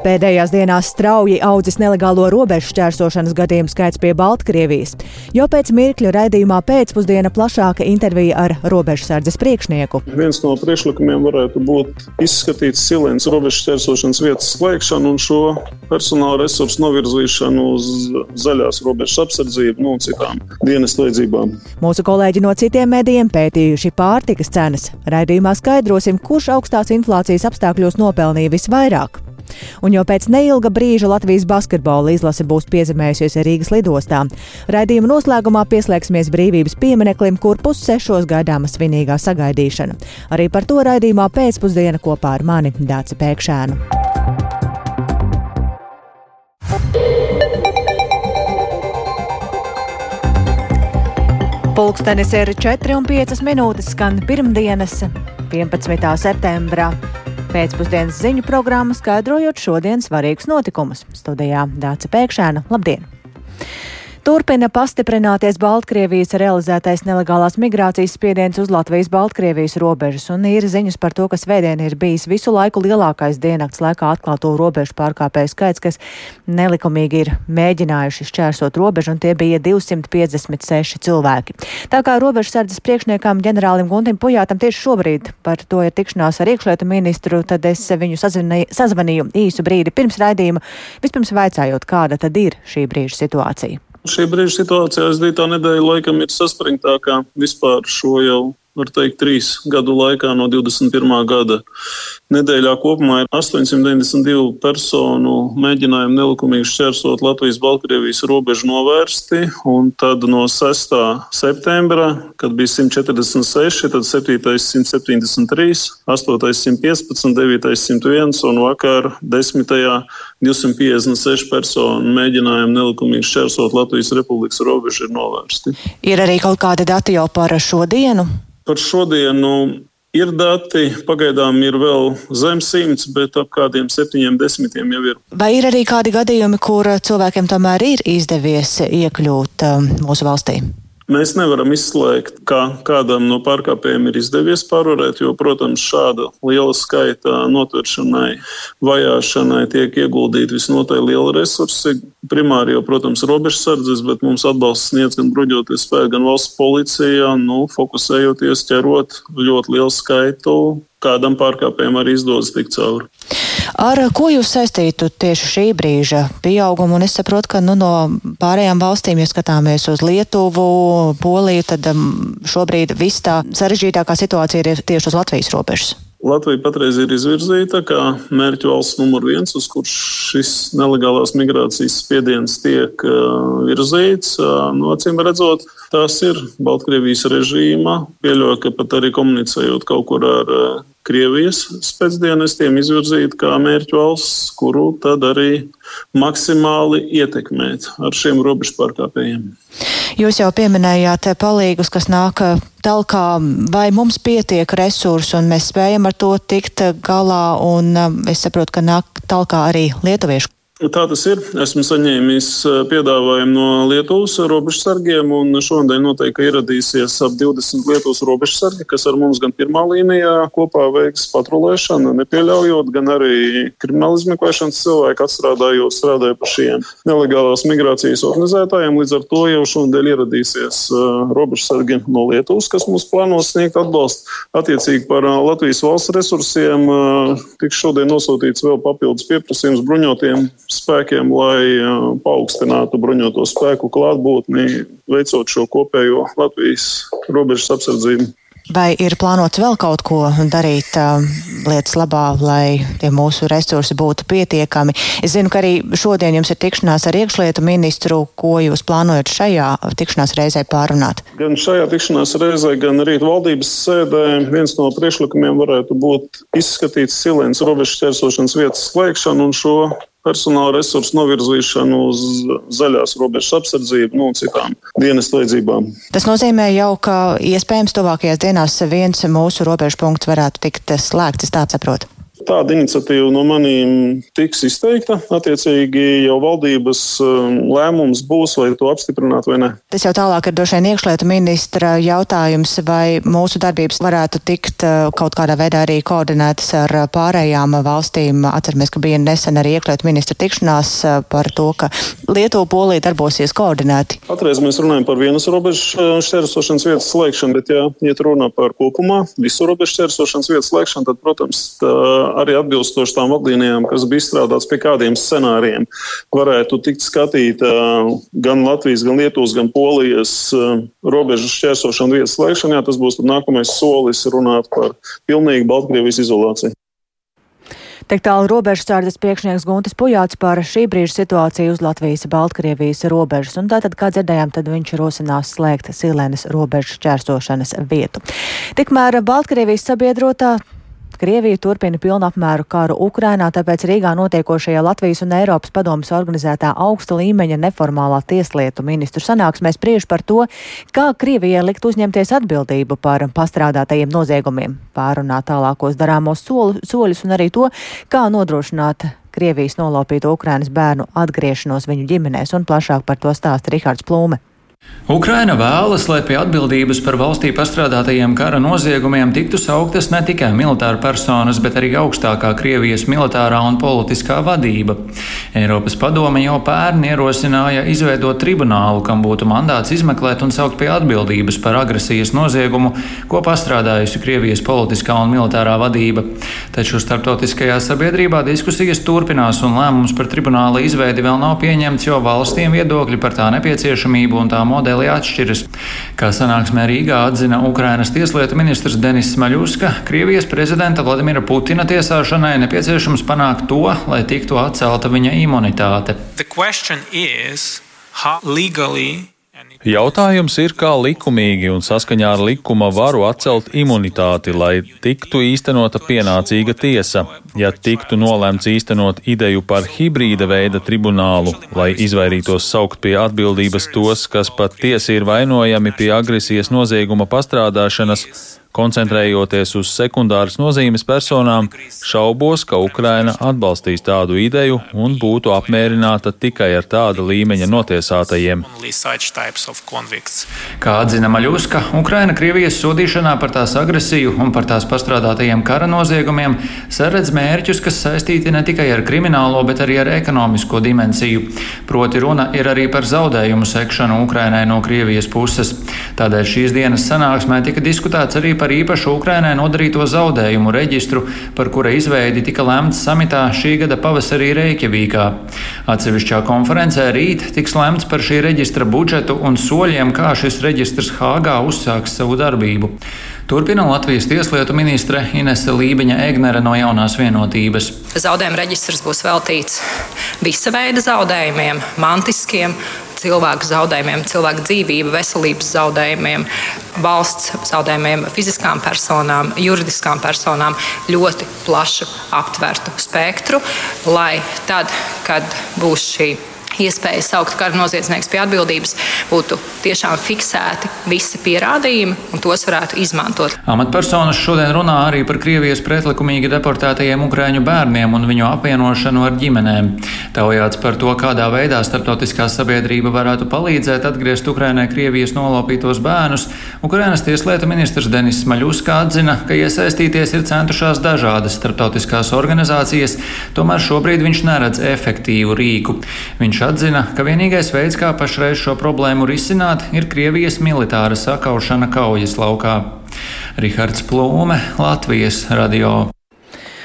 Pēdējās dienās strauji audzis nelegālo robežu šķērsošanas gadījumu skaits pie Baltkrievijas. Jau pēc mirkļa raidījumā pēcpusdiena plašāka intervija ar robežsardzes priekšnieku. Viens no priekšlikumiem varētu būt izskatīt silēnas robežu šķērsošanas vietas slēgšanu un šo personāla resursu novirzīšanu uz zaļās robežas apsardzību nu, un citām dienas vajadzībām. Mūsu kolēģi no citiem medijiem pētījuši pārtikas cenas. Raidījumā skaidrosim, kurš augstās inflācijas apstākļos nopelnīja visvairāk. Un jau pēc neilga brīža Latvijas basketbola izlase būs piezemējusies Rīgas lidostā. Raidījuma noslēgumā pieslēgsimies brīvības piemineklim, kur pussešos gaidāma svinīgā sagaidīšana. Arī par to raidījumā pēcpusdiena kopā ar mani Dāci Pēkšēnu. Pulkstenis ir 4,5 minūtes, skan pirmdienas, 11. septembrā. Pēcpusdienas ziņu programma skaidrojot šodienas svarīgus notikumus. Studijā Dāca Pēkšēna. Labdien! Turpina pastiprināties Baltkrievijas realizētais nelegālās migrācijas spiediens uz Latvijas-Baltkrievijas robežas, un ir ziņas par to, ka svētdien ir bijis visu laiku lielākais diennakts laikā atklāto robežu pārkāpēju skaits, kas nelikumīgi ir mēģinājuši šķērsot robežu, un tie bija 256 cilvēki. Tā kā robežsardzes priekšniekam ģenerālim Guntim Pujātam tieši šobrīd par to ir tikšanās ar iekšlietu ministru, tad es viņu sazvanīju, īsu brīdi pirms raidījuma, vispirms vaicājot, kāda tad ir šī brīža situācija. Šī brīža situācijā aizdītā nedēļa laikam ir saspringtākā vispār šo jau var teikt, trīs gadu laikā no 21. gada. Nedēļā kopumā ir 892 personu mēģinājumi nelikumīgi šķērsot Latvijas-Baltkrievijas robežu novērsti, un tad no 6. septembra, kad bija 146, tad 7. 173, 8. 115, 9. 101 un vakar 10. 256 personu mēģinājumi nelikumīgi šķērsot Latvijas Republikas robežu ir novērsti. Ir arī kaut kādi dati jau par šo dienu? Par šodienu ir dati, pagaidām ir vēl zem simts, bet ap kādiem septiņiem desmitiem jau ir. Vai ir arī kādi gadījumi, kur cilvēkiem tomēr ir izdevies iekļūt um, mūsu valstī? Mēs nevaram izslēgt, ka kādam no pārkāpējiem ir izdevies pārvarēt, jo, protams, šāda liela skaita notveršanai, vajāšanai tiek ieguldīti visnotaļ liela resursi. Primāri jau, protams, robežsardzes, bet mums atbalsts sniedz gan bruģoties spēki, gan valsts policija, nu, fokusējoties ķerot ļoti lielu skaitu kādam pārkāpējam arī izdodas tikt cauri. Ar ko jūs saistītu tieši šī brīža pieaugumu? Un es saprotu, ka nu, no pārējām valstīm, ja skatāmies uz Lietuvu, Poliju, tad um, šobrīd viss tā sarežģītākā situācija ir tieši uz Latvijas robežas. Latvija patreiz ir izvirzīta kā mērķu valsts numur viens, uz kurš šis nelegālās migrācijas spiediens tiek uh, virzīts. Uh, no acīm redzot, tas ir Baltkrievijas režīma. Pieļauju, ka pat arī komunicējot kaut kur ar uh, Krievijas spēcdienestiem izvirzīt kā mērķu valsts, kuru tad arī maksimāli ietekmēt ar šiem robežu pārkāpējiem. Jūs jau pieminējāt palīgus, kas nāk talkā, vai mums pietiek resursu un mēs spējam ar to tikt galā, un um, es saprotu, ka nāk talkā arī lietuviešu Tā tas ir. Esmu saņēmis eh, piedāvājumu no Lietuvas robežsargiem, un šodien noteikti ieradīsies ap 20 Lietuvas robežsargi, kas ar mums gan pirmā līnijā kopā veiks patrulēšanu, nepieļaujot, gan arī krimināla izmeklēšanas cilvēku atstrādājot, strādāja par šiem nelegālās migrācijas organizētājiem. Līdz ar to jau šodien ieradīsies eh, robežsargi no Lietuvas, kas mums plānos sniegt atbalstu. Attiecīgi par eh, Latvijas valsts resursiem tiks šodien nosūtīts vēl papildus pieprasījums bruņotiem spēkiem, lai paaugstinātu bruņoto spēku klātbūtni, veicot šo kopējo Latvijas robežas apsardzību. Vai ir plānots vēl kaut ko darīt uh, lietas labā, lai tie mūsu resursi būtu pietiekami? Es zinu, ka arī šodien jums ir tikšanās ar iekšlietu ministru, ko jūs plānojat šajā tikšanās reizē pārunāt. Gan šajā tikšanās reizē, gan arī valdības sēdē viens no priekšlikumiem varētu būt izskatīt silēnas robežu ķērsošanas vietas slēgšanu un šo personāla resursu novirzīšanu uz zaļās robežas apsardzību nu, un citām dienas vajadzībām. Tas nozīmē jau, ka iespējams tuvākajās dienās viens mūsu robežu punkts varētu tikt slēgts, es tā saprotu. Tāda iniciatīva no maniem tiks izteikta. Attiecīgi jau valdības um, lēmums būs, vai to apstiprināt vai nē. Tas jau tālāk ir droši vien iekšlietu ministra jautājums, vai mūsu darbības varētu tikt uh, kaut kādā veidā arī koordinētas ar pārējām valstīm. Atceramies, ka bija nesen arī iekšlietu ministra tikšanās uh, par to, ka Lietuva polija darbosies koordinēti. Patreiz mēs runājam par vienas robežas uh, šķērsošanas vietas slēgšanu, bet, ja iet runa par kopumā visu robežu šķērsošanas vietas slēgšanu, tad, protams, tā arī atbilstoši tām vadlīnijām, kas bija izstrādātas pie kādiem scenārijiem, varētu tikt skatīta gan Latvijas, gan Lietuvas, gan Polijas robežu šķērsošanu vietas slēgšanā. Tas būs nākamais solis runāt par pilnīgu Baltkrievijas izolāciju. Tik tālu robežsārdas priekšnieks Guntis Pujāts par šī brīža situāciju uz Latvijas-Baltkrievijas robežas, un tātad, kā dzirdējām, tad viņš rosinās slēgt Silēnas robežu šķērsošanas vietu. Tikmēr Baltkrievijas sabiedrotā Krievija turpina pilnapmēru karu Ukrainā, tāpēc Rīgā notiekošajā Latvijas un Eiropas padomas organizētā augsta līmeņa neformālā tieslietu ministru sanāksmē spriež par to, kā Krievijai likt uzņemties atbildību par pastrādātajiem noziegumiem, pārunāt tālākos darāmos soļus un arī to, kā nodrošināt Krievijas nolaupīto Ukrainas bērnu atgriešanos viņu ģimenēs, un plašāk par to stāsta Rihards Plūme. Ukraina vēlas, lai pie atbildības par valstī pastrādātajiem kara noziegumiem tiktu sauktas ne tikai militāra personas, bet arī augstākā Krievijas militārā un politiskā vadība. Eiropas padome jau pērn ierosināja izveidot tribunālu, kam būtu mandāts izmeklēt un saukt pie atbildības par agresijas noziegumu, ko pastrādājusi Krievijas politiskā un militārā vadība. Taču starptautiskajā sabiedrībā diskusijas turpinās un lēmums par tribunāla izveidi vēl nav pieņemts, jo valstīm viedokļi par tā nepieciešamību un tā modeli atšķiras. Kā sanāksmē Rīgā atzina Ukrainas tieslietu ministrs Denis Smaļuska, Krievijas prezidenta Vladimira Putina tiesāšanai nepieciešams panākt to, lai tiktu atcelta viņa imunitāte. Jautājums ir, kā likumīgi un saskaņā ar likuma varu atcelt imunitāti, lai tiktu īstenota pienācīga tiesa. Ja tiktu nolēmts īstenot ideju par hibrīda veida tribunālu, lai izvairītos saukt pie atbildības tos, kas pat tiesi ir vainojami pie agresijas nozieguma pastrādāšanas, Koncentrējoties uz sekundāras nozīmes personām, šaubos, ka Ukraina atbalstīs tādu ideju un būtu apmierināta tikai ar tāda līmeņa notiesātajiem. Kā atzina Maļuska, Ukraina Krievijas sodīšanā par tās agresiju un par tās pastrādātajiem kara noziegumiem saredz mērķus, kas saistīti ne tikai ar kriminālo, bet arī ar ekonomisko dimensiju. Proti runa ir arī par zaudējumu sekšanu Ukrainai no Krievijas puses. Tādēļ šīs dienas sanāksmē tika diskutēts arī par īpašu Ukrainai nodarīto zaudējumu reģistru, par kura izveidi tika lemts samitā šī gada pavasarī Reikjavīkā. Atsevišķā konferencē rīt tiks lemts par šī reģistra budžetu un soļiem, kā šis reģistrs Hāgā uzsāks savu darbību. Turpina Latvijas tieslietu ministre Inese Lībiņa Egnere no jaunās vienotības. Zaudējuma reģistrs būs veltīts visa veida zaudējumiem, mantiskiem, cilvēku zaudējumiem, cilvēku dzīvību, veselības zaudējumiem, valsts zaudējumiem, fiziskām personām, juridiskām personām ļoti plašu aptvertu spektru, lai tad, kad būs šī iespēja saukt kara noziedznieks pie atbildības, būtu tiešām fiksēti visi pierādījumi un tos varētu izmantot. Amatpersonas šodien runā arī par Krievijas pretlikumīgi deportētajiem ukraiņu bērniem un viņu apvienošanu ar ģimenēm. Taujāts par to, kādā veidā starptautiskā sabiedrība varētu palīdzēt atgriezt Ukrainai Krievijas nolopītos bērnus, Ukrainas tieslietu ministrs Denis Maļuska atzina, ka iesaistīties ir centušās dažādas starptautiskās organizācijas, tomēr šobrīd viņš neredz efektīvu rīku. Viņš atzina, ka vienīgais veids, kā pašreiz šo problēmu risināt, ir Krievijas militāra sakaušana kaujas laukā. Rihards Plūme, Latvijas radio.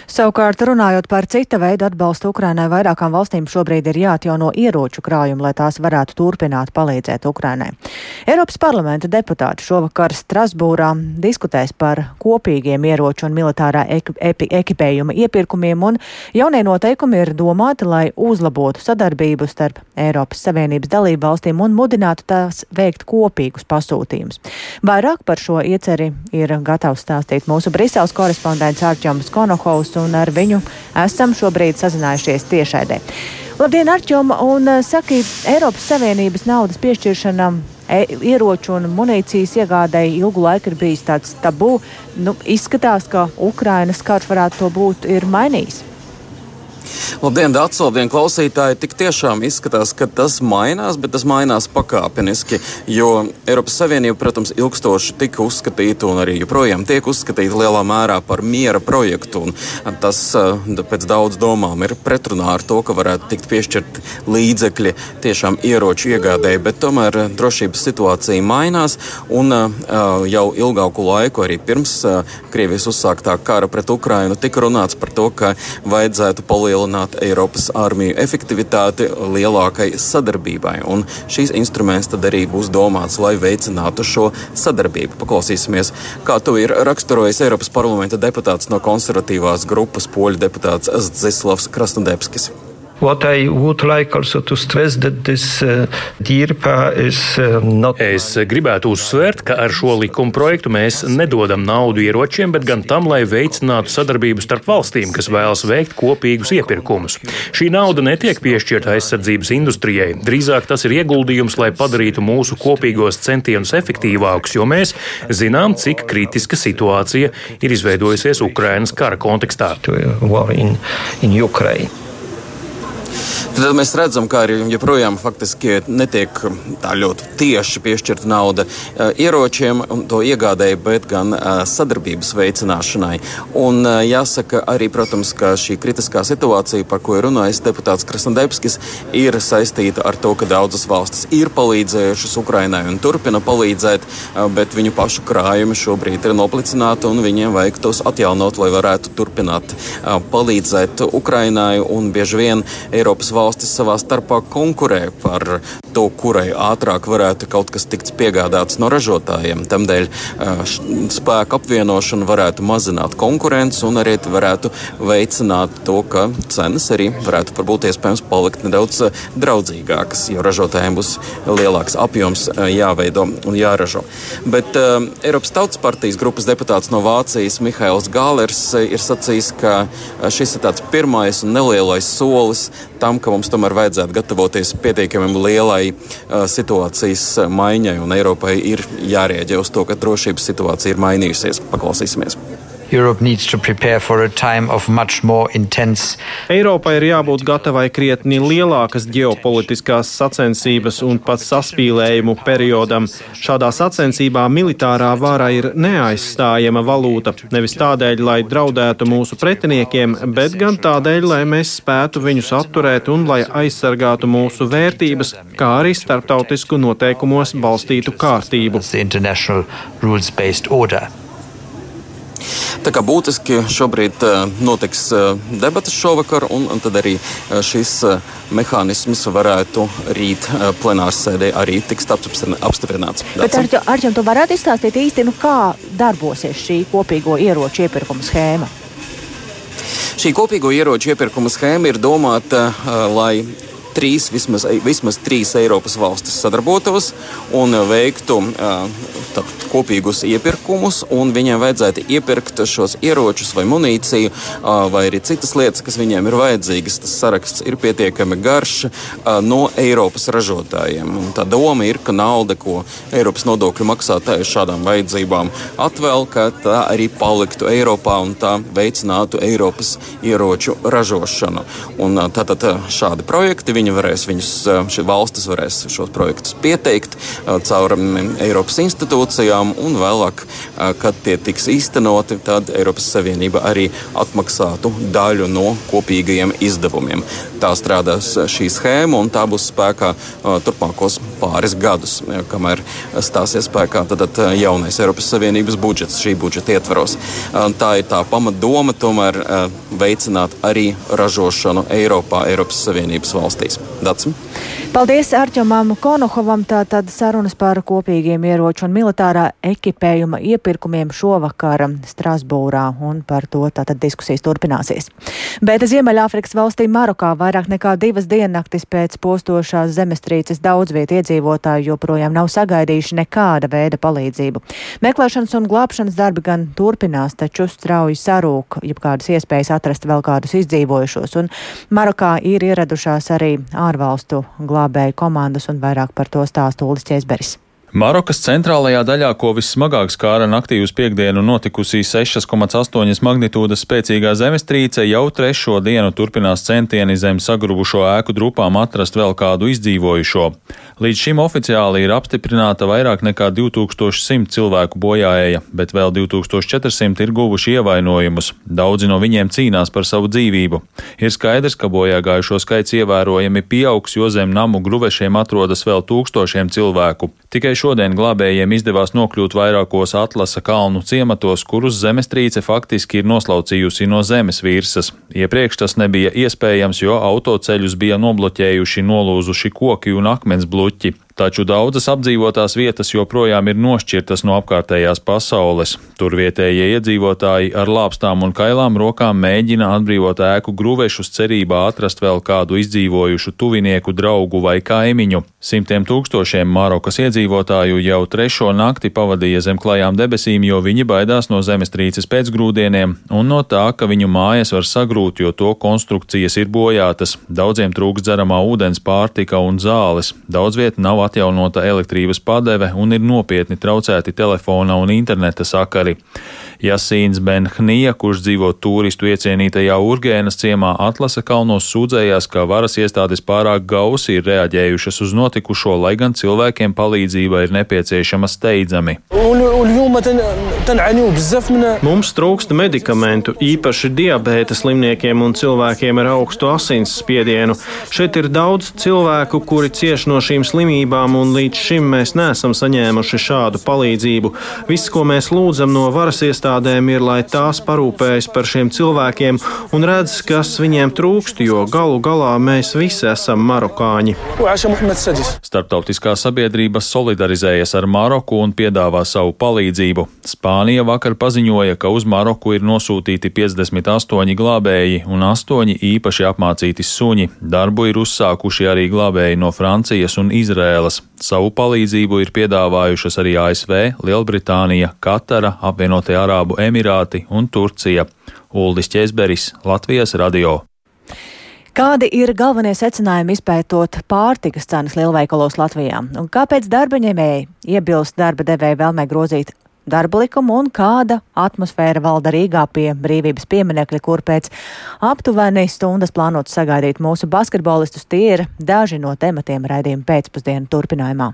Savukārt, runājot par cita veida atbalstu Ukrainai, vairākām valstīm šobrīd ir jāatjauno ieroču krājumi, lai tās varētu turpināt palīdzēt Ukrainai. Eiropas parlamenta deputāti šovakar Strasbūrā diskutēs par kopīgiem ieroču un militārā ekipējuma iepirkumiem, un jaunie noteikumi ir domāti, lai uzlabotu sadarbību starp Eiropas Savienības dalību valstīm un mudinātu tās veikt kopīgus pasūtījumus. Vairāk par šo ieceri ir gatavs stāstīt mūsu Briseles korespondents Ārķoms Konohovs un ar viņu esam šobrīd sazinājušies tiešraidē. Labdien, Arčom! Un eh, saki, Eiropas Savienības naudas piešķiršana e ieroču un munīcijas iegādēji ilgu laiku ir bijis tāds tabū. Nu, izskatās, ka Ukrainas karš varētu to būt mainījis. Labdien, Dārts, labdien, klausītāji! Tik tiešām izskatās, ka tas mainās, bet tas mainās pakāpeniski. Jo Eiropas Savienība, protams, ilgstoši tika uzskatīta un arī joprojām tiek uzskatīta lielā mērā par miera projektu. Tas pēc daudz domām ir pretrunā ar to, ka varētu tikt piešķirt līdzekļi tiešām ieroču iegādēji, bet tomēr drošības situācija mainās. Un jau ilgāku laiku, arī pirms Krievijas uzsāktā kara pret Ukrainu, tika runāts par to, ka vajadzētu palielināt palielināt Eiropas armiju efektivitāti lielākai sadarbībai. Un šīs instruments tad arī būs domāts, lai veicinātu šo sadarbību. Paklausīsimies, kā to ir raksturojis Eiropas parlamenta deputāts no konservatīvās grupas poļu deputāts Zislavs Krasnodebskis. What I would like also to stress that this uh, uh, not. Es gribētu uzsvērt, ka ar šo likuma projektu mēs nedodam naudu ieročiem, bet gan tam, lai veicinātu sadarbību starp valstīm, kas vēlas veikt kopīgus iepirkumus. Šī nauda netiek piešķirta aizsardzības industrijai. Drīzāk tas ir ieguldījums, lai padarītu mūsu kopīgos centienus efektīvākus, jo mēs zinām, cik kritiska situācija ir izveidojusies Ukrainas kara kontekstā. In, in Tad mēs redzam, ka arī joprojām faktiski netiek tā ļoti tieši piešķirta nauda uh, ieročiem un to iegādēji, bet gan uh, sadarbības veicināšanai. Un uh, jāsaka arī, protams, ka šī kritiskā situācija, par ko ir runājis deputāts Krasnodebskis, ir saistīta ar to, ka daudzas valstis ir palīdzējušas Ukrainai un turpina palīdzēt, bet viņu pašu krājumi šobrīd ir noplicināti un viņiem vajag tos atjaunot, lai varētu turpināt palīdzēt Ukrainai un bieži vien Eiropas valsts valstis savā starpā konkurē par to, kurai ātrāk varētu kaut kas tikt piegādāts no ražotājiem. Tādēļ spēku apvienošana varētu mazināt konkurenci un arī varētu veicināt to, ka cenas arī varētu varbūt iespējams palikt nedaudz draudzīgākas, jo ražotājiem būs lielāks apjoms jāveido un jāražo. Bet uh, Eiropas Tautas partijas grupas deputāts no Vācijas Mihails Gālers ir sacījis, ka šis ir tāds pirmais un nelielais solis tam, ka mums tomēr vajadzētu gatavoties pietiekami lielai situācijas maiņai, un Eiropai ir jārēģē uz to, ka drošības situācija ir mainījusies. Paklausīsimies! Eiropai ir jābūt gatavai krietni lielākas ģeopolitiskās sacensības un pat saspīlējumu periodam. Šādā sacensībā militārā vara ir neaizstājama valūta. Nevis tādēļ, lai draudētu mūsu pretiniekiem, bet gan tādēļ, lai mēs spētu viņus atturēt un lai aizsargātu mūsu vērtības, kā arī starptautisku noteikumos balstītu kārtību. Tā kā būtiski šobrīd uh, notiks uh, debatas šovakar, un, un tad arī uh, šis mehānisms varētu rīt plenārs sēdē arī tiks apstiprināts. Bet, Arķem, tu varētu izstāstīt īsti, nu, kā darbosies šī kopīgo ieroču iepirkuma schēma? Šī kopīgo ieroču iepirkuma schēma ir domāta, lai trīs, vismaz, vismaz trīs Eiropas valstis sadarbotos un veiktu tad, kopīgus iepirkumus, un viņiem vajadzētu iepirkt šos ieročus vai munīciju, vai arī citas lietas, kas viņiem ir vajadzīgas. Tas saraksts ir pietiekami garš no Eiropas ražotājiem. Un tā doma ir, ka nauda, ko Eiropas nodokļu maksātāji šādām vajadzībām atvēl, ka tā arī paliktu Eiropā un tā veicinātu Eiropas ieroču ražošanu. Un, tātad šādi projekti viņi varēs, viņus, šī valstis varēs šos projektus pieteikt caur Eiropas institūcijām, un vēlāk, kad tie tiks īstenoti, tad Eiropas Savienība arī atmaksātu daļu no kopīgajiem izdevumiem. Tā strādās šī schēma, un tā būs spēkā turpmākos pāris gadus, kamēr stāsies spēkā tad jaunais Eiropas Savienības budžets šī budžeta ietvaros. Tā ir tā pamatdoma tomēr veicināt arī ražošanu Eiropā, Eiropas Savienības valstīs. Paldies! Dacim. Paldies Arčamam Konohovam. Tātad sarunas par kopīgiem ieroču un militārā ekipējuma iepirkumiem šovakar Strasbūrā, un par to tātad diskusijas turpināsies. Bet Ziemeļāfrikas valstī Marokā vairāk nekā divas diennaktis pēc postošās zemestrīces daudz vietu iedzīvotāju joprojām nav sagaidījuši nekāda veida palīdzību. Meklēšanas un glābšanas darbi gan turpinās, taču strauji sarūk, ja kādas iespējas atrast vēl kādus izdzīvojušos, un Marokā ir ieradušās arī ārvalstu glābēju komandas un vairāk par to stāsta Ulis Česberis. Marokas centrālajā daļā, ko vissmagāk skāra naktī uz piekdienu notikusī 6,8 magnitūdas spēcīgā zemestrīce, jau trešo dienu turpinās centieni zem sagrubušo ēku drupām atrast vēl kādu izdzīvojušo. Līdz šim oficiāli ir apstiprināta vairāk nekā 2100 cilvēku bojāēja, bet vēl 2400 ir guvuši ievainojumus. Daudzi no viņiem cīnās par savu dzīvību. Ir skaidrs, ka bojāgājušo skaits ievērojami pieaugs, jo zem namu gruvešiem atrodas vēl tūkstošiem cilvēku. Tikai šodien glābējiem izdevās nokļūt vairākos atlasa kalnu ciematos, kurus zemestrīce faktiski ir noslaucījusi no zemes virsmas. Iepriekš tas nebija iespējams, jo autoceļus bija nobloķējuši nolūzuši koki un akmens bluķi. Taču daudzas apdzīvotās vietas joprojām ir nošķirtas no apkārtējās pasaules. Tur vietējie iedzīvotāji ar lāpstām un kailām rokām mēģina atbrīvot ēku gruvešus cerībā atrast vēl kādu izdzīvojušu tuvinieku, draugu vai kaimiņu. Simtiem tūkstošiem Marokas iedzīvotāju jau trešo nakti pavadīja zem klajām debesīm, jo viņi baidās no zemestrīces pēcgrūdieniem un no tā, ka viņu mājas var sagrūt, jo to konstrukcijas ir bojātas. Daudziem trūks dzeramā ūdens, pārtika un zāles. Daudz viet nav atjaunota elektrības padeve un ir nopietni traucēti telefona un interneta sakari. Jasīns Benhnija, kurš dzīvo turistu iecienītajā Urgēnas ciemā Atlasa kalnos, sūdzējās, ka varas iestādes pārāk gausi ir reaģējušas uz notikušo, lai gan cilvēkiem palīdzība ir nepieciešama steidzami. Mums trūkst medikamentu, īpaši diabēta slimniekiem un cilvēkiem ar augstu asinsspiedienu. Šeit ir daudz cilvēku, kuri cieš no šīm slimībām, un līdz šim mēs neesam saņēmuši šādu palīdzību. Viss, ko mēs lūdzam no varas iestādēm, ir, lai tās parūpējas par šiem cilvēkiem un redz, kas viņiem trūkst, jo galu galā mēs visi esam marokāņi. Startautiskā sabiedrība solidarizējas ar Maroku un piedāvā savu palīdzību. Spānija vakar paziņoja, ka uz Maroku ir nosūtīti 58 glābēji un 8 īpaši apmācīti suņi. Darbu ir uzsākuši arī glābēji no Francijas un Izrēlas. Savu palīdzību ir piedāvājušas arī ASV, Lielbritānija, Katara, apvienotie Arābu Emirāti un Turcija. Uldis Česberis, Latvijas radio. Kādi ir galvenie secinājumi izpētot pārtikas cenas lielveikalos Latvijā? Un kāpēc darba ņēmēji iebilst darba devēja vēlmē grozīt darba likumu un kāda atmosfēra valda Rīgā pie brīvības pieminekļa, kur pēc aptuveni stundas plānot sagaidīt mūsu basketbolistus. Tie ir daži no tematiem raidījuma pēcpusdienu turpinājumā.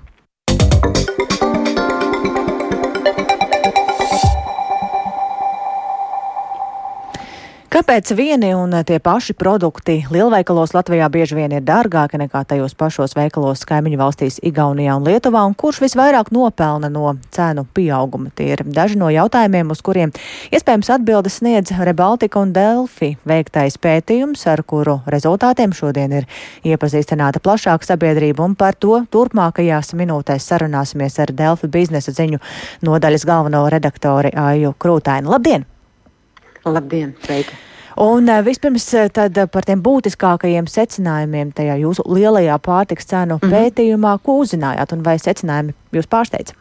Kāpēc vieni un tie paši produkti lielveikalos Latvijā bieži vien ir dārgāki nekā tajos pašos veikalos kaimiņu valstīs Igaunijā un Lietuvā, un kurš visvairāk nopelna no cenu pieauguma? Tie ir daži no jautājumiem, uz kuriem iespējams atbildes sniedz Rebaltika un Delfi veiktais pētījums, ar kuru rezultātiem šodien ir iepazīstināta plašāka sabiedrība, un par to turpmākajās minūtēs sarunāsimies ar Delfi biznesa ziņu nodaļas galveno redaktori Aju Krūtainu. Labdien! Labdien, sveiki! Un vispirms tad par tiem būtiskākajiem secinājumiem tajā jūsu lielajā pārtiks cenu mm -hmm. pētījumā, ko uzzinājāt un vai secinājumi jūs pārsteidz?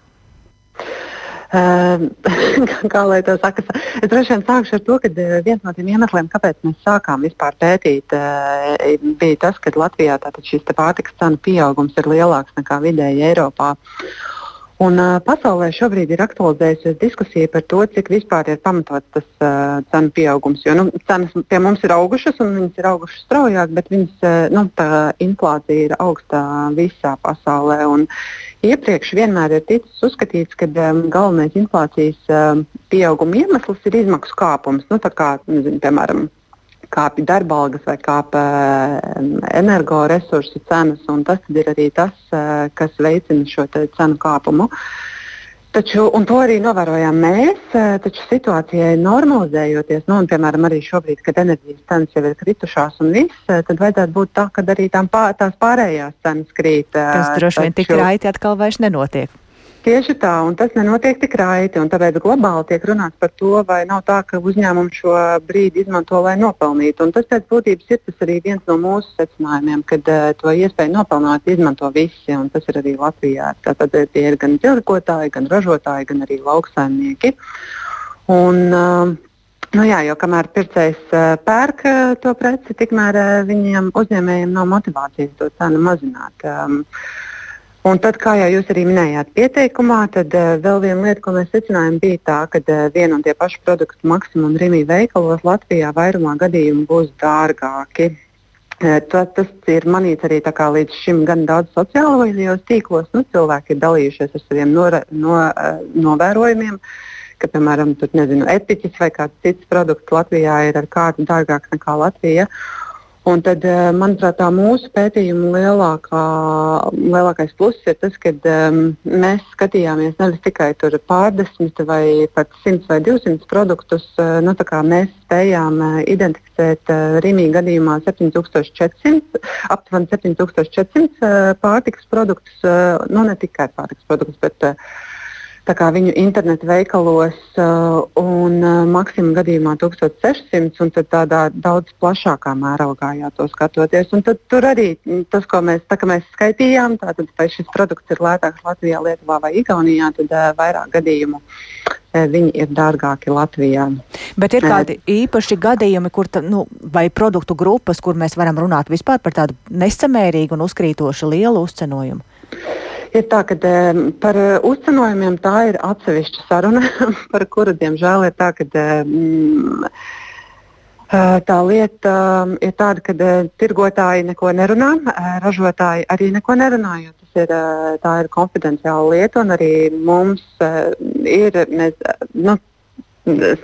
Uh, kā lai to saka, es droši vien sākšu ar to, ka viens no tiem iemesliem, kāpēc mēs sākām vispār pētīt, bija tas, ka Latvijā šis pārtiks cenu pieaugums ir lielāks nekā vidēji Eiropā. Un, uh, pasaulē šobrīd ir aktualizējusies diskusija par to, cik vispār ir pamatots tas uh, cenu pieaugums. Jo nu, cenas pie mums ir augušas, un viņas ir augušas straujāk, bet viņas, uh, nu, tā inflācija ir augsta visā pasaulē. Un iepriekš vienmēr ir ticis uzskatīts, ka um, galvenais inflācijas um, pieauguma iemesls ir izmaksu kāpums. Nu, kā, nezinu, piemēram, kāpj darba algas vai kāpj energoresursu cenas. Tas ir arī tas, eh, kas veicina šo cenu kāpumu. Taču, un to arī novērojām mēs, eh, taču situācijai normalizējoties, nu, un, piemēram, arī šobrīd, kad enerģijas cenas jau ir kritušās un viss, eh, tad vajadzētu būt tā, ka arī pār, tās pārējās cenas krīt. Tas droši vien tik raiti atkal vairs nenotiek. Tieši tā, un tas nenotiek tik raiti. Tāpēc globāli tiek runāts par to, vai nav tā, ka uzņēmumi šo brīdi izmanto, lai nopelnītu. Un tas pēc būtības ir arī viens no mūsu secinājumiem, kad uh, to iespēju nopelnīt izmanto visi, un tas ir arī Latvijā. Tātad eh, tie ir gan tirgotāji, gan ražotāji, gan arī lauksaimnieki. Un, uh, Nu jā, jo kamēr pircējs uh, pērk uh, to preci, tikmēr uh, viņiem uzņēmējiem nav motivācijas to cenu mazināt. Um, Un tad, kā jau jūs arī minējāt pieteikumā, tad uh, vēl viena lieta, ko mēs secinājām, bija tā, ka uh, viena un tie paši produkti Maksimum un Rīgā veikalos Latvijā vairumā gadījumu būs dārgāki. Uh, tas, tas ir manīts arī līdz šim gan daudz sociālajos tīklos. Nu, cilvēki ir dalījušies ar saviem nora, no, uh, novērojumiem, ka, piemēram, tur, nezinu, etiķis vai kāds cits produkts Latvijā ir ar kārtu dārgāks nekā Latvija. Un tad, eh, manuprāt, tā mūsu pētījuma lielākā, lielākais pluss ir tas, ka um, mēs skatījāmies nevis tikai pārdesmit vai pat simts vai divsimt produktus. Uh, nu, mēs spējām uh, identificēt uh, Rīgā gadījumā 7400, aptuveni 7400 uh, pārtikas produktus, uh, nu ne tikai pārtikas produktus, bet uh, viņu internetu veikalos uh, un uh, maksimum gadījumā 1600, un tādā daudz plašākā mērogā jā, to skatoties. Un tad tur arī tas, ko mēs, tā, mēs skaitījām, tātad vai šis produkts ir lētāks Latvijā, Lietuvā vai Igaunijā, tad uh, vairāk gadījumu viņi ir dārgāki Latvijā. Bet ir kādi īpaši gadījumi, kur ta, nu, vai produktu grupas, kur mēs varam runāt vispār par tādu nesamērīgu un uzkrītošu lielu uzcenojumu? Ir tā, ka par eh, uzcenojumiem tā ir atsevišķa saruna, par kuru, diemžēl, ir tā, ka. Mm, Tā lieta ir tāda, ka tirgotāji neko nerunā, ražotāji arī neko nerunā, jo tas ir, ir konfidenciāla lieta. Arī mums ir, mēs nu,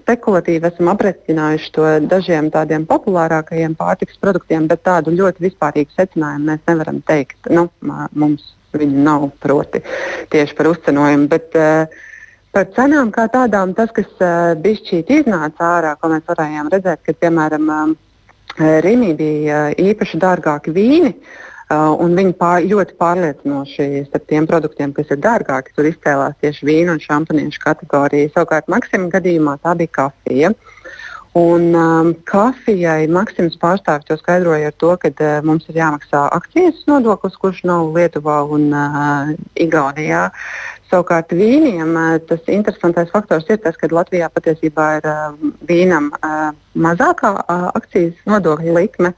spekulatīvi esam aprēķinājuši to dažiem tādiem populārākajiem pārtiks produktiem, bet tādu ļoti vispārīgu secinājumu mēs nevaram teikt. Nu, mums Viņu nav proti tieši par uzcenojumu. Bet, uh, Par cenām kā tādām, tas, kas uh, bišķīt iznāca ārā, ko mēs varējām redzēt, ka, piemēram, uh, Rīgā bija uh, īpaši dārgāki vīni, uh, un viņi pār, ļoti pārliecinoši starp tiem produktiem, kas ir dārgāki, tur izcēlās tieši vīnu un šampaniešu kategorija. Savukārt, Maksimam gadījumā tā bija kafija. Un um, kafijai Maksims pārstāvis to skaidroja ar to, ka uh, mums ir jāmaksā akcijas nodoklis, kurš nav Lietuvā un uh, Igaunijā. Savukārt vīniem uh, tas interesantais faktors ir tas, ka Latvijā patiesībā ir uh, vīnam uh, mazākā uh, akcijas nodokļa likme,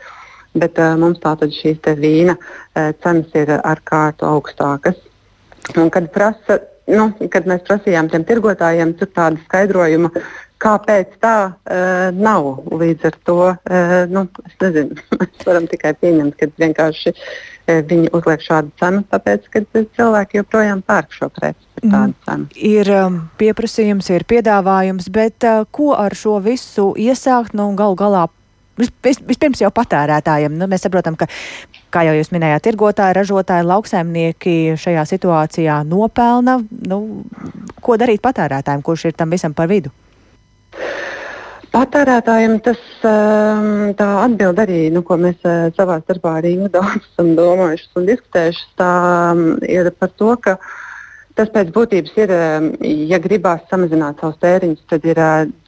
bet uh, mums tātad šīs vīna uh, cenas ir ar kārtu augstākas. Un, kad, prasa, nu, kad mēs prasījām tiem tirgotājiem, tur tāda skaidrojuma Kāpēc tā uh, nav? Līdz ar to uh, nu, es nezinu, mēs varam tikai pieņemt, ka vienkārši uh, viņi uzliek šādu cenu, tāpēc, ka cilvēki joprojām pērk šo preci. Mm. Ir um, pieprasījums, ir piedāvājums, bet uh, ko ar šo visu iesākt? Nu, Galu galā vis, vispirms jau patērētājiem. Nu, mēs saprotam, ka, kā jau jūs minējāt, tirgotāji, ražotāji, lauksaimnieki šajā situācijā nopelna. Nu, ko darīt patērētājiem, kurš ir tam visam par vidu? Patērētājiem tas ehm, tā atbild arī, nu, ko mēs eh, savā starpā arī daudz esam domājuši un diskutējuši. Tā ehm, ir par to, ka uh, Tas pēc būtības ir, ja gribās samazināt savus tēriņus, tad ir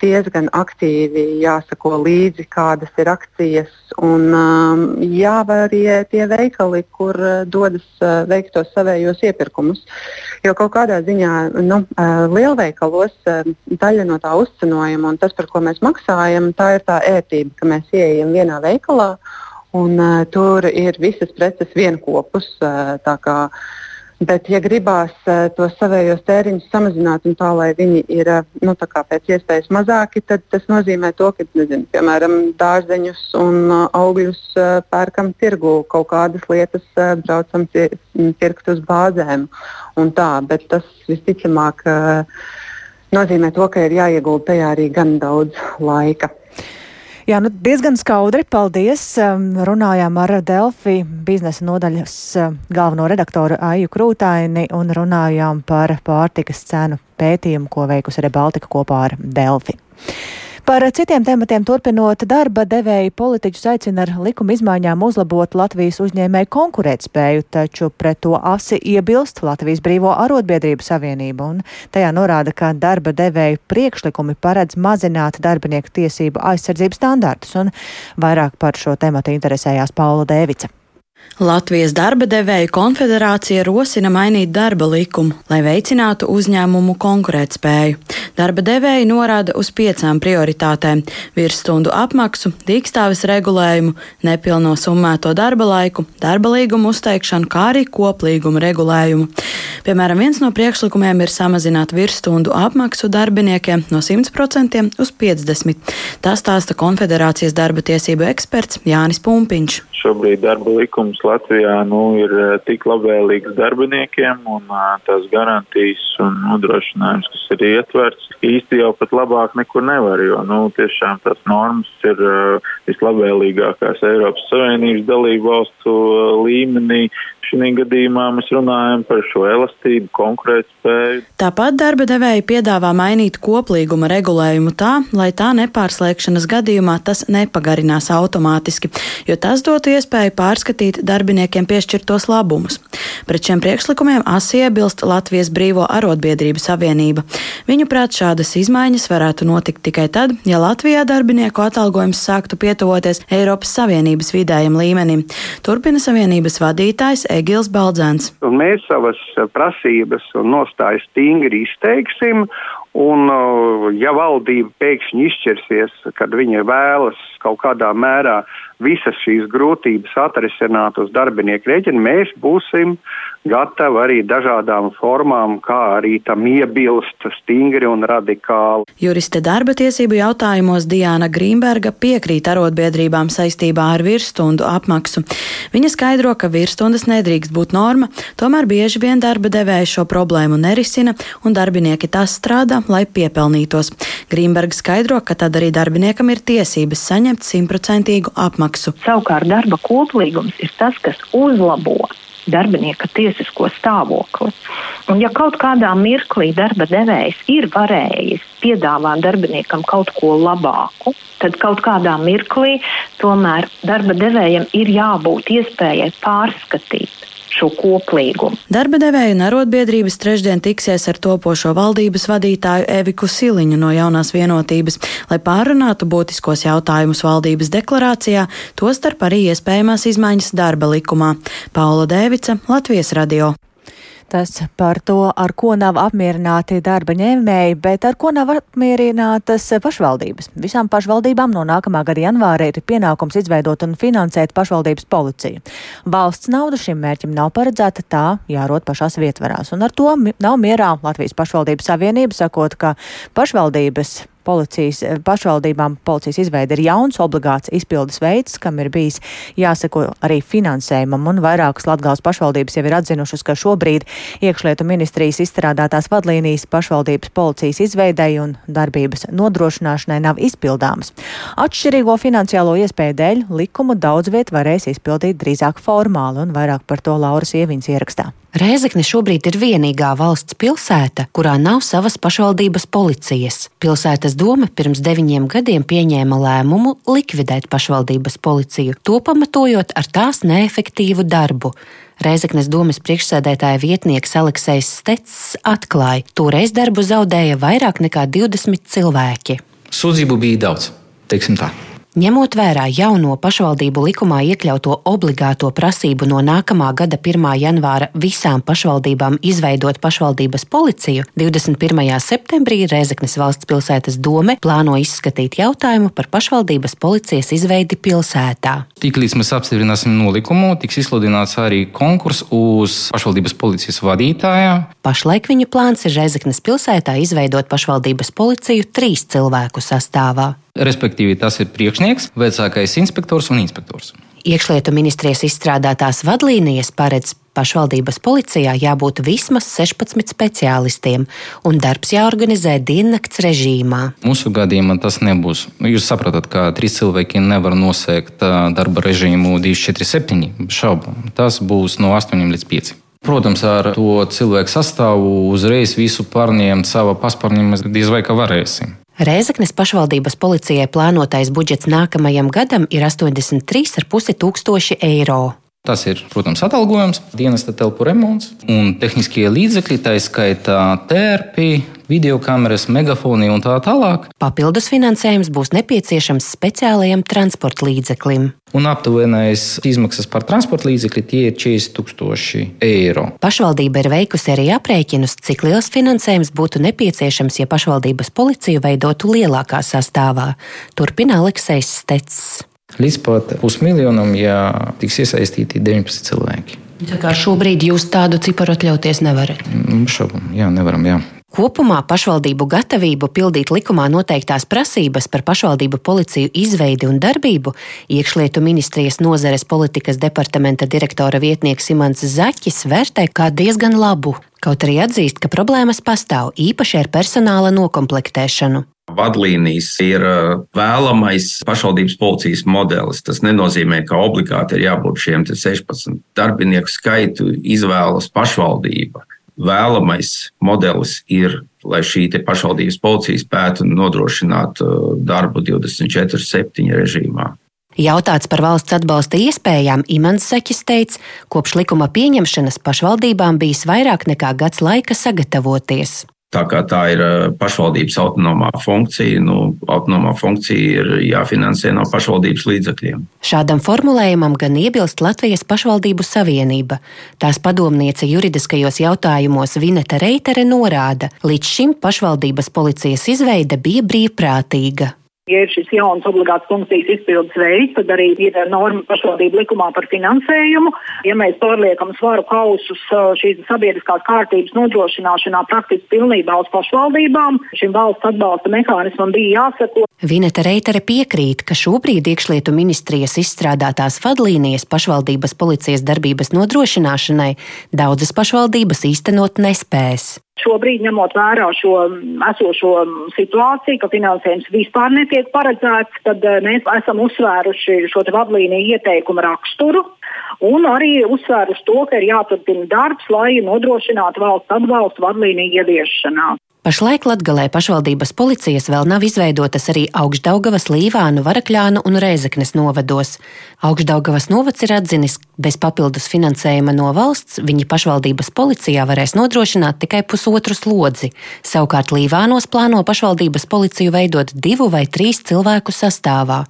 diezgan aktīvi jāsako līdzi, kādas ir akcijas un um, jāvarie tie veikali, kur dodas uh, veikt tos savējos iepirkumus. Jo kaut kādā ziņā nu, uh, lielveikalos uh, daļa no tā uzcenojuma un tas, par ko mēs maksājam, tā ir tā ērtība, ka mēs ieejam vienā veikalā un uh, tur ir visas preces vienopus. Uh, Bet, ja gribās uh, tos savējos tēriņus samazināt un tā, lai viņi ir uh, nu, pēc iespējas mazāki, tad tas nozīmē to, ka, nezinu, piemēram, dārzeņus un uh, augļus uh, pērkam tirgu, kaut kādas lietas uh, braucam pirkt uz bāzēm un tā. Bet tas visticamāk uh, nozīmē to, ka ir jāiegulda tajā arī gan daudz laika. Jā, nu diezgan skaudri. Paldies. Runājām ar Delfi biznesa nodaļas galveno redaktoru Aiju Krūtaini un runājām par pārtikas cenu pētījumu, ko veikusi Rebaltika kopā ar Delfi. Par citiem tematiem turpinot, darba devēja politiķus aicina ar likuma izmaiņām uzlabot Latvijas uzņēmēju konkurētspēju, taču pret to asi iebilst Latvijas Brīvo arotbiedrību savienība, un tajā norāda, ka darba devēju priekšlikumi paredz mazināt darbinieku tiesību aizsardzības standartus, un vairāk par šo tematu interesējās Paula Dēvica. Latvijas darba devēju konfederācija rosina mainīt darba likumu, lai veicinātu uzņēmumu konkurētspēju. Darba devēji norāda uz piecām prioritātēm - virsstundu apmaksu, dīkstāves regulējumu, nepilno summēto darba laiku, darba līgumu uzteikšanu, kā arī koplīgumu regulējumu. Piemēram, viens no priekšlikumiem ir samazināt virsstundu apmaksu darbiniekiem no 100% uz 50%. Tā stāsta Konfederācijas darba tiesību eksperts Jānis Pumpiņš šobrīd darba likums Latvijā nu, ir eh, tik labvēlīgs darbiniekiem un uh, tās garantijas un nodrošinājums, kas ir ietverts, īsti jau pat labāk nekur nevar, jo nu, tiešām tās normas ir uh, vislabvēlīgākās Eiropas Savienības dalību valstu līmenī. Šī gadījumā mēs runājam par šo elastību, konkurētspēju. Tāpat darba devēji piedāvā mainīt koplīguma regulējumu tā, lai tā nepārslēgšanas gadījumā tas nepagarinās automātiski, jo tas dotu iespēju pārskatīt darbiniekiem piešķirtos labumus. Pret šiem priekšlikumiem asi iebilst Latvijas Brīvo arotbiedrību savienība. Viņuprāt, šādas izmaiņas varētu notikt tikai tad, ja Latvijā darbinieku atalgojums sāktu pietuvoties Eiropas Savienības vidējam līmenim. Turpina savienības vadītājs Egils Baldzēns. Un mēs savas eh, prasības un nostājas stingri izteiksim, un eh, ja valdība pēkšņi izšķirsies, kad viņa vēlas kaut kādā mērā visas šīs grūtības atrisināt uz darbinieku rēķina, mēs būsim gatavi arī dažādām formām, kā arī tam iebilst stingri un radikāli. Juriste darba tiesību jautājumos Diana Grīmberga piekrīt arotbiedrībām saistībā ar virsstundu apmaksu. Viņa skaidro, ka virsstundas nedrīkst būt norma, tomēr bieži vien darba devēja šo problēmu nerisina un darbinieki tās strādā, lai piepelnītos. Grīmberga skaidro, ka tad arī darbiniekam ir tiesības saņemt simtprocentīgu apmaksu. Savukārt darba koplīgums ir tas, kas uzlabo darbinieka tiesisko stāvokli. Un ja kaut kādā mirklī darba devējs ir varējis piedāvāt darbiniekam kaut ko labāku, tad kaut kādā mirklī tomēr darba devējam ir jābūt iespējai pārskatīt šo koplīgumu. Darba devēja un arotbiedrības trešdien tiksies ar topošo valdības vadītāju Eviku Siliņu no jaunās vienotības, lai pārunātu būtiskos jautājumus valdības deklarācijā, tostarp arī iespējamās izmaiņas darba likumā. Paula Dēvica, Latvijas radio. Tas par to, ar ko nav apmierināti darba ņēmēji, bet ar ko nav apmierinātas pašvaldības. Visām pašvaldībām no nākamā gada janvāra ir pienākums izveidot un finansēt pašvaldības policiju. Valsts nauda šim mērķim nav paredzēta, tā jārot pašās vietvarās. Un ar to nav mierā Latvijas pašvaldības savienība, sakot, ka pašvaldības policijas, eh, pašvaldībām policijas izveida ir jauns obligāts izpildes veids, kam ir bijis jāseko arī finansējumam, un vairākas Latgales pašvaldības jau ir atzinušas, ka šobrīd iekšlietu ministrijas izstrādātās vadlīnijas pašvaldības policijas izveidai un darbības nodrošināšanai nav izpildāmas. Atšķirīgo finansiālo iespēju dēļ likumu daudz viet varēs izpildīt drīzāk formāli, un vairāk par to Lauras Ieviņas ierakstā. Rēzekne šobrīd ir vienīgā valsts pilsēta, kurā nav savas pašvaldības policijas. Pilsētas doma pirms deviņiem gadiem pieņēma lēmumu likvidēt pašvaldības policiju, to pamatojot ar tās neefektīvu darbu. Reizeknas domas priekšsēdētāja vietnieks Aleksis Stets atklāja, toreiz darbu zaudēja vairāk nekā 20 cilvēki. Sūdzību bija daudz, teiksim tā. Ņemot vērā jauno pašvaldību likumā iekļauto obligāto prasību no nākamā gada 1. janvāra visām pašvaldībām izveidot pašvaldības policiju, 21. septembrī Rēzeknes valsts pilsētas dome plāno izskatīt jautājumu par pašvaldības policijas izveidi pilsētā. Tiklīdz mēs apstiprināsim nolikumu, tiks izsludināts arī konkurss uz pašvaldības policijas vadītāju. Pašlaik viņa plāns ir Rēzeknes pilsētā izveidot pašvaldības policiju trīs cilvēku sastāvā. Respektīvi, tas ir priekšnieks, vecākais inspektors un inspektors. Iekšlietu ministrijas izstrādātās vadlīnijas paredz pašvaldības policijā jābūt vismaz 16 speciālistiem, un darbs jāorganizē diennakts režīmā. Mūsu gadījumā tas nebūs. Jūs saprotat, ka trīs cilvēki nevar nosēkt darba režīmu 247 šaubu. Tas būs no 8 līdz 5. Protams, ar to cilvēku sastāvu uzreiz visu pārņemt savā paspārnī mēs diez vai ka varēsim. Rēzaknes pašvaldības policijai plānotais budžets nākamajam gadam ir 83,5 tūkstoši eiro. Tas ir, protams, atalgojums, dienesta telpu remonts un tehniskie līdzekļi, tā skaitā tērpi, videokameras, megafoni un tā tālāk. Papildus finansējums būs nepieciešams speciālajam transporta līdzeklim. Un aptuvenais izmaksas par transporta līdzekli tie ir 40 tūkstoši eiro. Pašvaldība ir veikusi arī aprēķinus, cik liels finansējums būtu nepieciešams, ja pašvaldības policiju veidotu lielākā sastāvā. Turpina Aleksis Stets līdz pat pusmiljonam, ja tiks iesaistīti 19 cilvēki. Tā kā šobrīd jūs tādu ciparu atļauties nevarat? Mm, šaubam, jā, nevaram. Jā. Kopumā pašvaldību gatavību pildīt likumā noteiktās prasības par pašvaldību policiju izveidi un darbību iekšlietu ministrijas nozares politikas departamenta direktora vietnieks Imants Zaķis vērtē kā diezgan labu, kaut arī atzīst, ka problēmas pastāv īpaši ar personāla nokomplektēšanu vadlīnijas ir uh, vēlamais pašvaldības policijas modelis. Tas nenozīmē, ka obligāti ir jābūt šiem 16 darbinieku skaitu izvēlas pašvaldība. Vēlamais modelis ir, lai šī pašvaldības policija spētu nodrošināt uh, darbu 24-7 režīmā. Jautāts par valsts atbalsta iespējām, Imants Seķis teica, kopš likuma pieņemšanas pašvaldībām bijis vairāk nekā gads laika sagatavoties. Tā kā tā ir pašvaldības autonomā funkcija, nu, autonomā funkcija ir jāfinansē no pašvaldības līdzekļiem. Šādam formulējumam gan iebilst Latvijas pašvaldību savienība. Tās padomniece juridiskajos jautājumos Vineta Reitere norāda, līdz šim pašvaldības policijas izveide bija brīvprātīga. Ja ir šis jauns obligāts funkcijas izpildes veids, tad arī ir norma pašvaldību likumā par finansējumu. Ja mēs pārliekam svaru kausus šīs sabiedriskās kārtības nodrošināšanā praktiski pilnībā uz pašvaldībām, šim valsts atbalsta mehānismam bija jāseko. Vineta Reitere piekrīt, ka šobrīd iekšlietu ministrijas izstrādātās vadlīnijas pašvaldības policijas darbības nodrošināšanai daudzas pašvaldības īstenot nespēs. Šobrīd, ņemot vērā šo esošo situāciju, ka finansējums vispār netiek paredzēts, tad eh, mēs esam uzsvēruši šo vadlīniju ieteikumu raksturu un arī uzsvēruši to, ka ir jāturpina darbs, lai nodrošinātu valsts atbalstu vadlīniju ieviešanā. Pašlaik Latgalē pašvaldības policijas vēl nav izveidotas arī Augstdaugavas, Līvānu, Varakļānu un Rēzeknes novados. Augstdaugavas novads ir atzinis, bez papildus finansējuma no valsts viņi pašvaldības policijā varēs nodrošināt tikai pusotru slodzi. Savukārt Līvānos plāno pašvaldības policiju veidot divu vai trīs cilvēku sastāvā.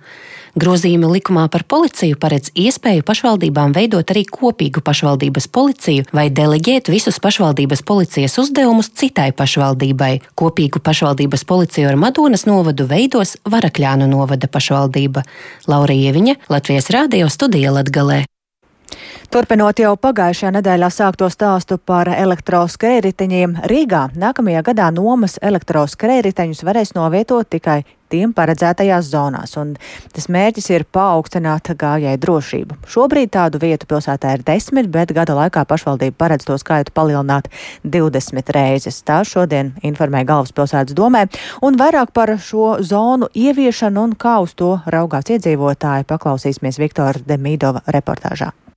Grozījumi likumā par policiju paredz iespēju pašvaldībām veidot arī kopīgu pašvaldības policiju vai deleģēt visus pašvaldības policijas uzdevumus citai pašvaldībai. Kopīgu pašvaldības policiju ar Madonas novadu veidos Varakļānu novada pašvaldība. Laura Ieviņa, Latvijas Rādio studija Latgalē. Turpinot jau pagājušajā nedēļā sākto stāstu par elektroskrējriteņiem, Rīgā nākamajā gadā nomas elektroskrējriteņus varēs novietot tikai tiem paredzētajās zonās, un tas mērķis ir paaugstināt gājēju drošību. Šobrīd tādu vietu pilsētā ir desmit, bet gada laikā pašvaldība paredz to skaitu palielināt 20 reizes. Tā šodien informēja galvaspilsētas domē, un vairāk par šo zonu ieviešanu un kā uz to raugās iedzīvotāji paklausīsimies Viktora Demīdova reportāžā.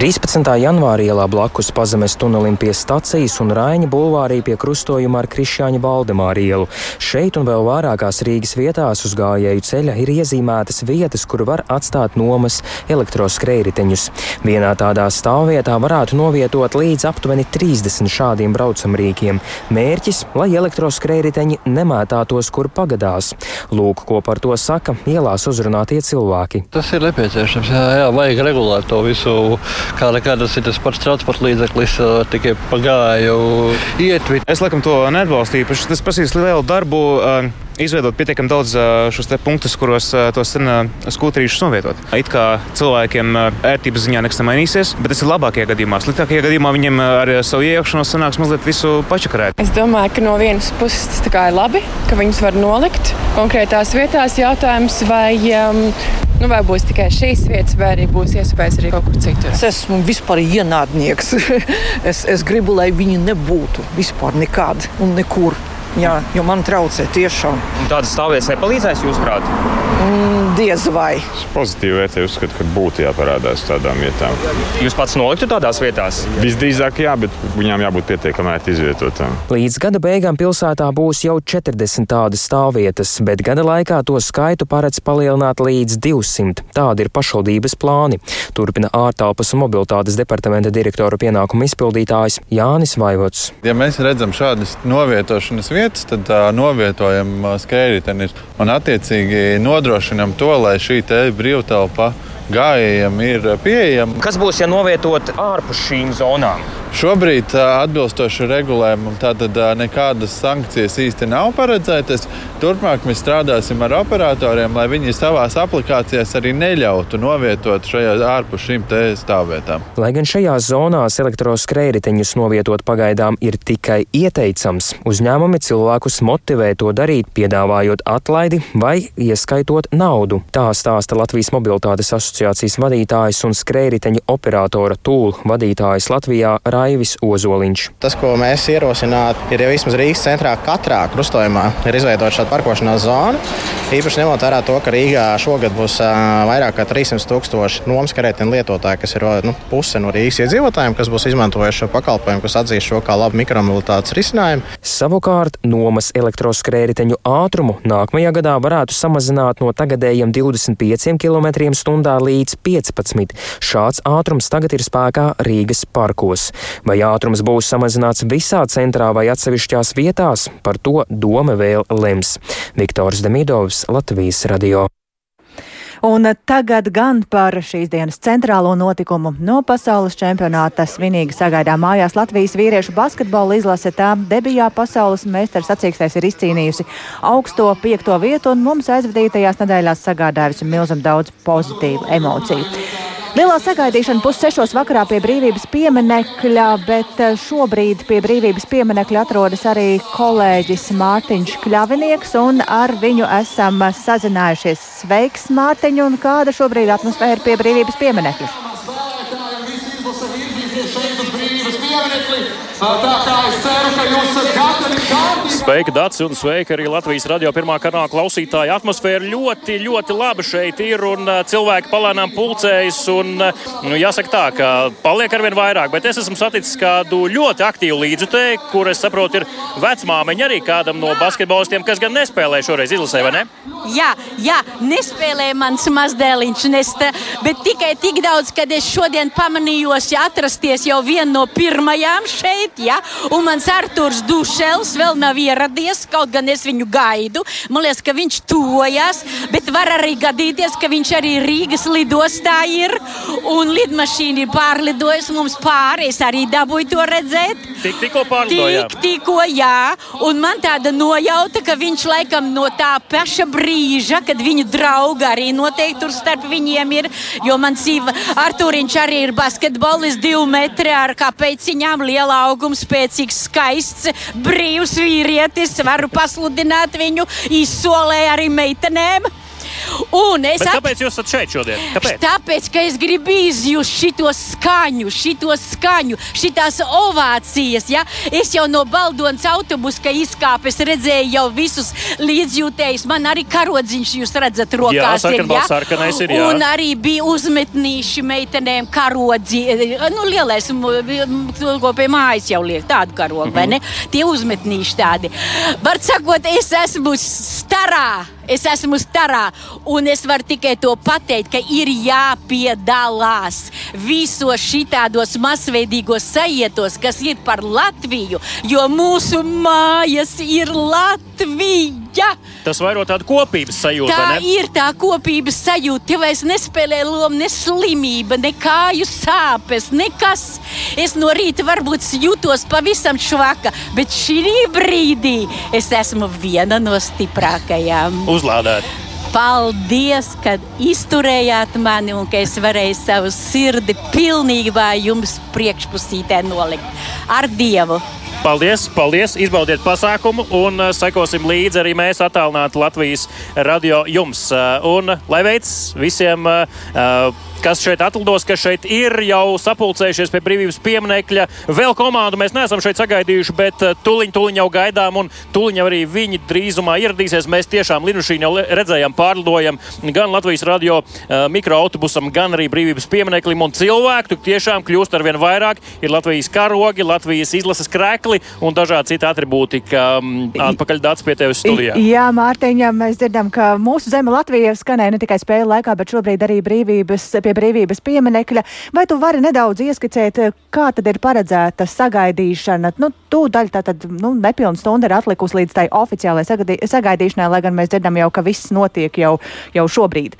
13. janvāra ielā blakus pazemes tunelim pie stacijas un Raiņa bulvārī pie krustojuma ar Krišāņa Valdemāra ielu. Šeit un vēl vairākās Rīgas vietās uz gājēju ceļa ir iezīmētas vietas, kur var atstāt nomas elektroskrējriteņus. Vienā tādā stāvvietā varētu novietot līdz aptuveni 30 šādiem braucamrīkiem. Mērķis, lai elektroskrējriteņi nemētātos, kur pagadās. Lūk, ko par to saka ielās uzrunātie cilvēki. Tas ir nepieciešams, jā, jā vajag regulēt to visu kā nekā tas ir tas pats transporta līdzeklis, tikai pagāju ietvi. Es laikam to neatbalstīju. Tas prasīs lielu darbu. Izveidot pietiekami daudz šos punktus, kuros tos skūterīšus novietot. It kā cilvēkiem ērtības ziņā nekas nemainīsies, bet tas ir labākajā gadījumā. Sliktākajā gadījumā viņiem ar savu iekšanos sanāks mazliet visu pačakarēt. Es domāju, ka no vienas puses tas ir labi, ka viņus var nolikt konkrētās vietās. Jautājums, vai um, Nu, vai būs tikai šīs vietas, vai arī būs iespējas arī kaut kur citur? Es esmu vispār ienādnieks. es, es gribu, lai viņi nebūtu vispār nekad un nekur. Jā, jo man traucē tiešām. Un tādas stāvvietas nepalīdzēs, jūsuprāt? Mm, diez vai. Es pozitīvi vērtēju, uzskatu, ka būtu jāparādās tādām vietām. Jūs pats noliktu tādās vietās? Visdrīzāk, jā, bet viņām jābūt pietiekami ērti izvietotām. Līdz gada beigām pilsētā būs jau 40 tādas stāvvietas, bet gada laikā to skaitu paredz palielināt līdz 200. Tādi ir pašvaldības plāni. Turpina ārtelpas un mobilitātes departamenta direktora pienākumu izpildītājs Jānis Vaivots. Ja mēs redzam šādas novietošanas vietas, tad uh, novietojam skrējēji un attiecīgi nodrošinam to, lai šī brīvtelpa gājējiem ir pieejama. Kas būs, ja novietot ārpus šīm zonām? Šobrīd, atbilstoši regulējumam, tātad nekādas sankcijas īsti nav paredzētas. Turpmāk mēs strādāsim ar operatoriem, lai viņi savā aplikācijās arī neļautu novietot šajā ārpus šīm stāvvietām. Lai gan šajās zonās elektroskrējriteņus novietot pagaidām ir tikai ieteicams, uzņēmumi cilvēkus motivē to darīt, piedāvājot atlaidi vai ieskaitot naudu. Tā stāsta Latvijas mobilitātes asociācijas vadītājs un skrējriteņu operatora tūlu vadītājs Latvijā. Raivis Ozoliņš. Tas, ko mēs ierosinātu, ir ja vismaz Rīgas centrā katrā krustojumā ir izveidota šāda parkošanās zona. Īpaši ņemot vērā to, ka Rīgā šogad būs vairāk nekā 300 tūkstoši nomas karētiņu lietotāji, kas ir nu, puse no Rīgas iedzīvotājiem, kas būs izmantojuši šo pakalpojumu, kas atzīst šo kā labu mikromobilitātes risinājumu. Savukārt nomas elektroskrējriteņu ātrumu nākamajā gadā varētu samazināt no tagadējiem 25 km/h līdz 15. Šāds ātrums tagad ir spēkā Rīgas parkos. Vai ātrums būs samazināts visā centrā vai atsevišķās vietās, par to doma vēl lems. Viktors Demidovs, Latvijas radio. Un tagad gan par šīs dienas centrālo notikumu. No pasaules čempionāta svinīgi sagaidā mājās Latvijas vīriešu basketbola izlase. Tā debijā pasaules meistars sacīkstēs ir izcīnījusi augsto piekto vietu un mums aizvadītajās nedēļās sagādājusi milzam daudz pozitīvu emociju. Lielā sagaidīšana pussešos vakarā pie brīvības pieminekļa, bet eh, šobrīd pie brīvības pieminekļa atrodas arī kolēģis Mārtiņš Kļavinieks, un ar viņu esam sazinājušies. Sveiks, Mārtiņ, un kāda šobrīd atmosfēra pie brīvības pieminekļa? Tā kā es ceru, ka jūs esat gatavi kārtībā. Sveika, Dārts, un sveika arī Latvijas radio pirmā kanāla klausītāji. Atmosfēra ļoti, ļoti laba šeit ir, un uh, cilvēki palēnām pulcējas. Un, uh, nu, jāsaka tā, ka paliek arvien vairāk, bet es esmu saticis kādu ļoti aktīvu līdzutēju, kur es saprotu, ir vecmāmiņa arī kādam no basketbolistiem, kas gan nespēlē šoreiz izlasē, vai ne? Jā, jā, nespēlēja mans mazdēliņš, nesta, bet tikai tik daudz, kad es šodien pamanījos ja atrasties jau viena no pirmajām šeit ja? un mans Arthurs Dušels vēl nav ieradies, kaut gan es viņu gaidu. Man liekas, ka viņš tuvojas, bet var arī gadīties, ka viņš arī Rīgas lidostā ir un lidmašīna ir pārlidojusi mums pāri. Es arī dabūju to redzēt. Tik, tikko pārlidoja. Tik, tikko, jā. Un man tāda nojauta, ka viņš laikam no tā paša brīža, kad viņa draugi arī noteikti tur starp viņiem ir, jo mans Artūriņš arī ir basketbolists, divi metri ar kāpēciņām, liela auguma, spēcīgs, skaists, brīvs vīrietis. Varu pasludināt viņu izsolē arī meitenēm. Un es at... Kāpēc jūs esat šeit šodien? Kāpēc? Tāpēc, ka es gribu izjust šo skaņu, šo skaņu, šīs ovācijas. Ja? Es jau no Baldonas autobusa izkāpu, es redzēju jau visus līdzjūtējus. Man arī karodziņš, jūs redzat, rokās jā, ir. Ja? Sarkanais ir jā. Un arī bija uzmetnīši meitenēm karodzi. Nu, lielais, ko pie mājas jau liek tādu karogu, mm -hmm. vai ne? Tie uzmetnīši tādi. Var sakot, es esmu starā. Es esmu starā, un es varu tikai to pateikt, ka ir jāpiedalās visos šitādos masveidīgos sajietos, kas ir par Latviju, jo mūsu mājas ir Latvija. Tas vairo tādu kopības sajūtu. Tā ir tā kopības sajūta. Tev vairs nespēlē lomu ne slimība, ne kāju sāpes, nekas. Es no rīta varbūt jūtos pavisam švaka, bet šī brīdī es esmu viena no stiprākajām. Uzlādēt! Paldies, ka izturējāt mani un ka es varēju savu sirdi pilnībā jums priekšpusītē nolikt. Ar Dievu! Paldies, paldies! Izbaudiet pasākumu un uh, sekosim līdzi arī mēs attālināti Latvijas radio jums. Uh, un lai veids visiem! Uh, kas šeit atlidos, kas šeit ir jau sapulcējušies pie brīvības pieminiekļa. Vēl komandu mēs neesam šeit sagaidījuši, bet tuliņ, tuliņ jau gaidām, un tuliņ arī viņi drīzumā ieradīsies. Mēs tiešām lidmašīnu jau redzējām, pārlidojam gan Latvijas radio mikroautobusam, gan arī brīvības pieminieklim, un cilvēku tiešām kļūst ar vien vairāk. Ir Latvijas karogi, Latvijas izlases krēkli un dažādi citi atribūti, ka um, atpakaļ dāts pie tevis studijā. Jā, Mārtiņa, mēs dzirdam, ka mūsu zeme Latvija skanēja ne tikai spēļu laikā, bet šobrīd arī brīvības pie brīvības pieminekļa. Vai tu vari nedaudz ieskicēt, kā tad ir paredzēta sagaidīšana? Nu, Tūdaļ tā tad nu, nepilna stunda ir atlikusi līdz tai oficiālajai sagaidīšanai, lai gan mēs dzirdam jau, ka viss notiek jau, jau šobrīd.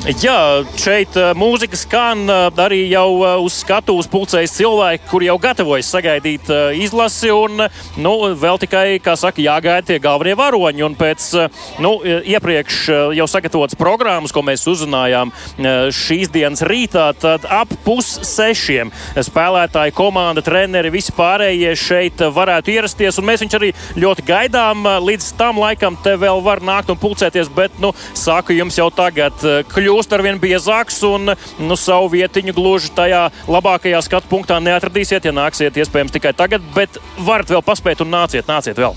Jā, šeit mūzika skan arī jau uz skatuves pulcējas cilvēki, kur jau gatavojas sagaidīt izlasi. Un, nu, vēl tikai, kā saka, jāgaida tie galvenie varoņi. Un pēc nu, iepriekš jau sagatavotas programmas, ko mēs uzzinājām šīs dienas rītā, tad ap pussešiem spēlētāji, komanda, treneri, visi pārējie šeit varētu ierasties. Un mēs viņus arī ļoti gaidām. Līdz tam laikam te vēl var nākt un pulcēties, bet, nu, saku jums jau tagad, kļūt kļūst ar vien biezāks un nu, savu vietiņu gluži tajā labākajā skatu punktā neatradīsiet, ja nāksiet iespējams tikai tagad, bet varat vēl paspēt un nāciet, nāciet vēl!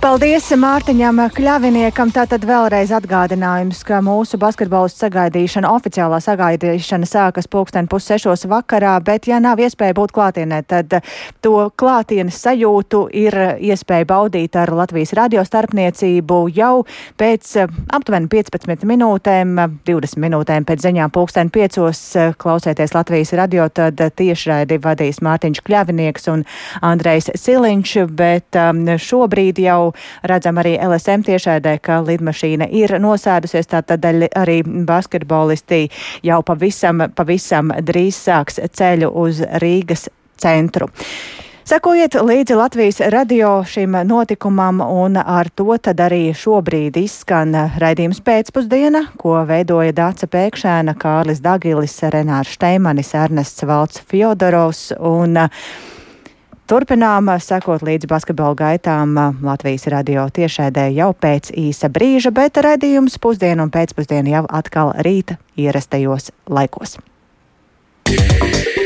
Paldies Mārtiņam Kļaviniekam. Tātad vēlreiz atgādinājums, ka mūsu basketbolistu sagaidīšana, oficiālā sagaidīšana sākas pulksten pussešos vakarā, bet ja nav iespēja būt klātienē, tad to klātienes sajūtu ir iespēja baudīt ar Latvijas radio starpniecību jau pēc aptuveni 15 minūtēm, 20 minūtēm pēc ziņām pulksten piecos klausēties Latvijas radio, tad tiešraidi vadīs Mārtiņš Kļavinieks un Andrejs Siliņš, bet um, šobrīd jau redzam arī LSM tiešēdē, ka lidmašīna ir nosēdusies, tātad arī basketbolisti jau pavisam, pavisam drīz sāks ceļu uz Rīgas centru. Sekojiet līdzi Latvijas radio šim notikumam, un ar to tad arī šobrīd izskan raidījums pēcpusdiena, ko veidoja Dāca Pēkšēna, Kārlis Dagilis, Renārs Šteimanis, Ernests Valts Fjodorovs un Turpinām sekot līdz basketbola gaitām Latvijas radio tiešēdē jau pēc īsa brīža, bet raidījums pusdienu un pēcpusdienu jau atkal rīta ierastajos laikos. Yeah.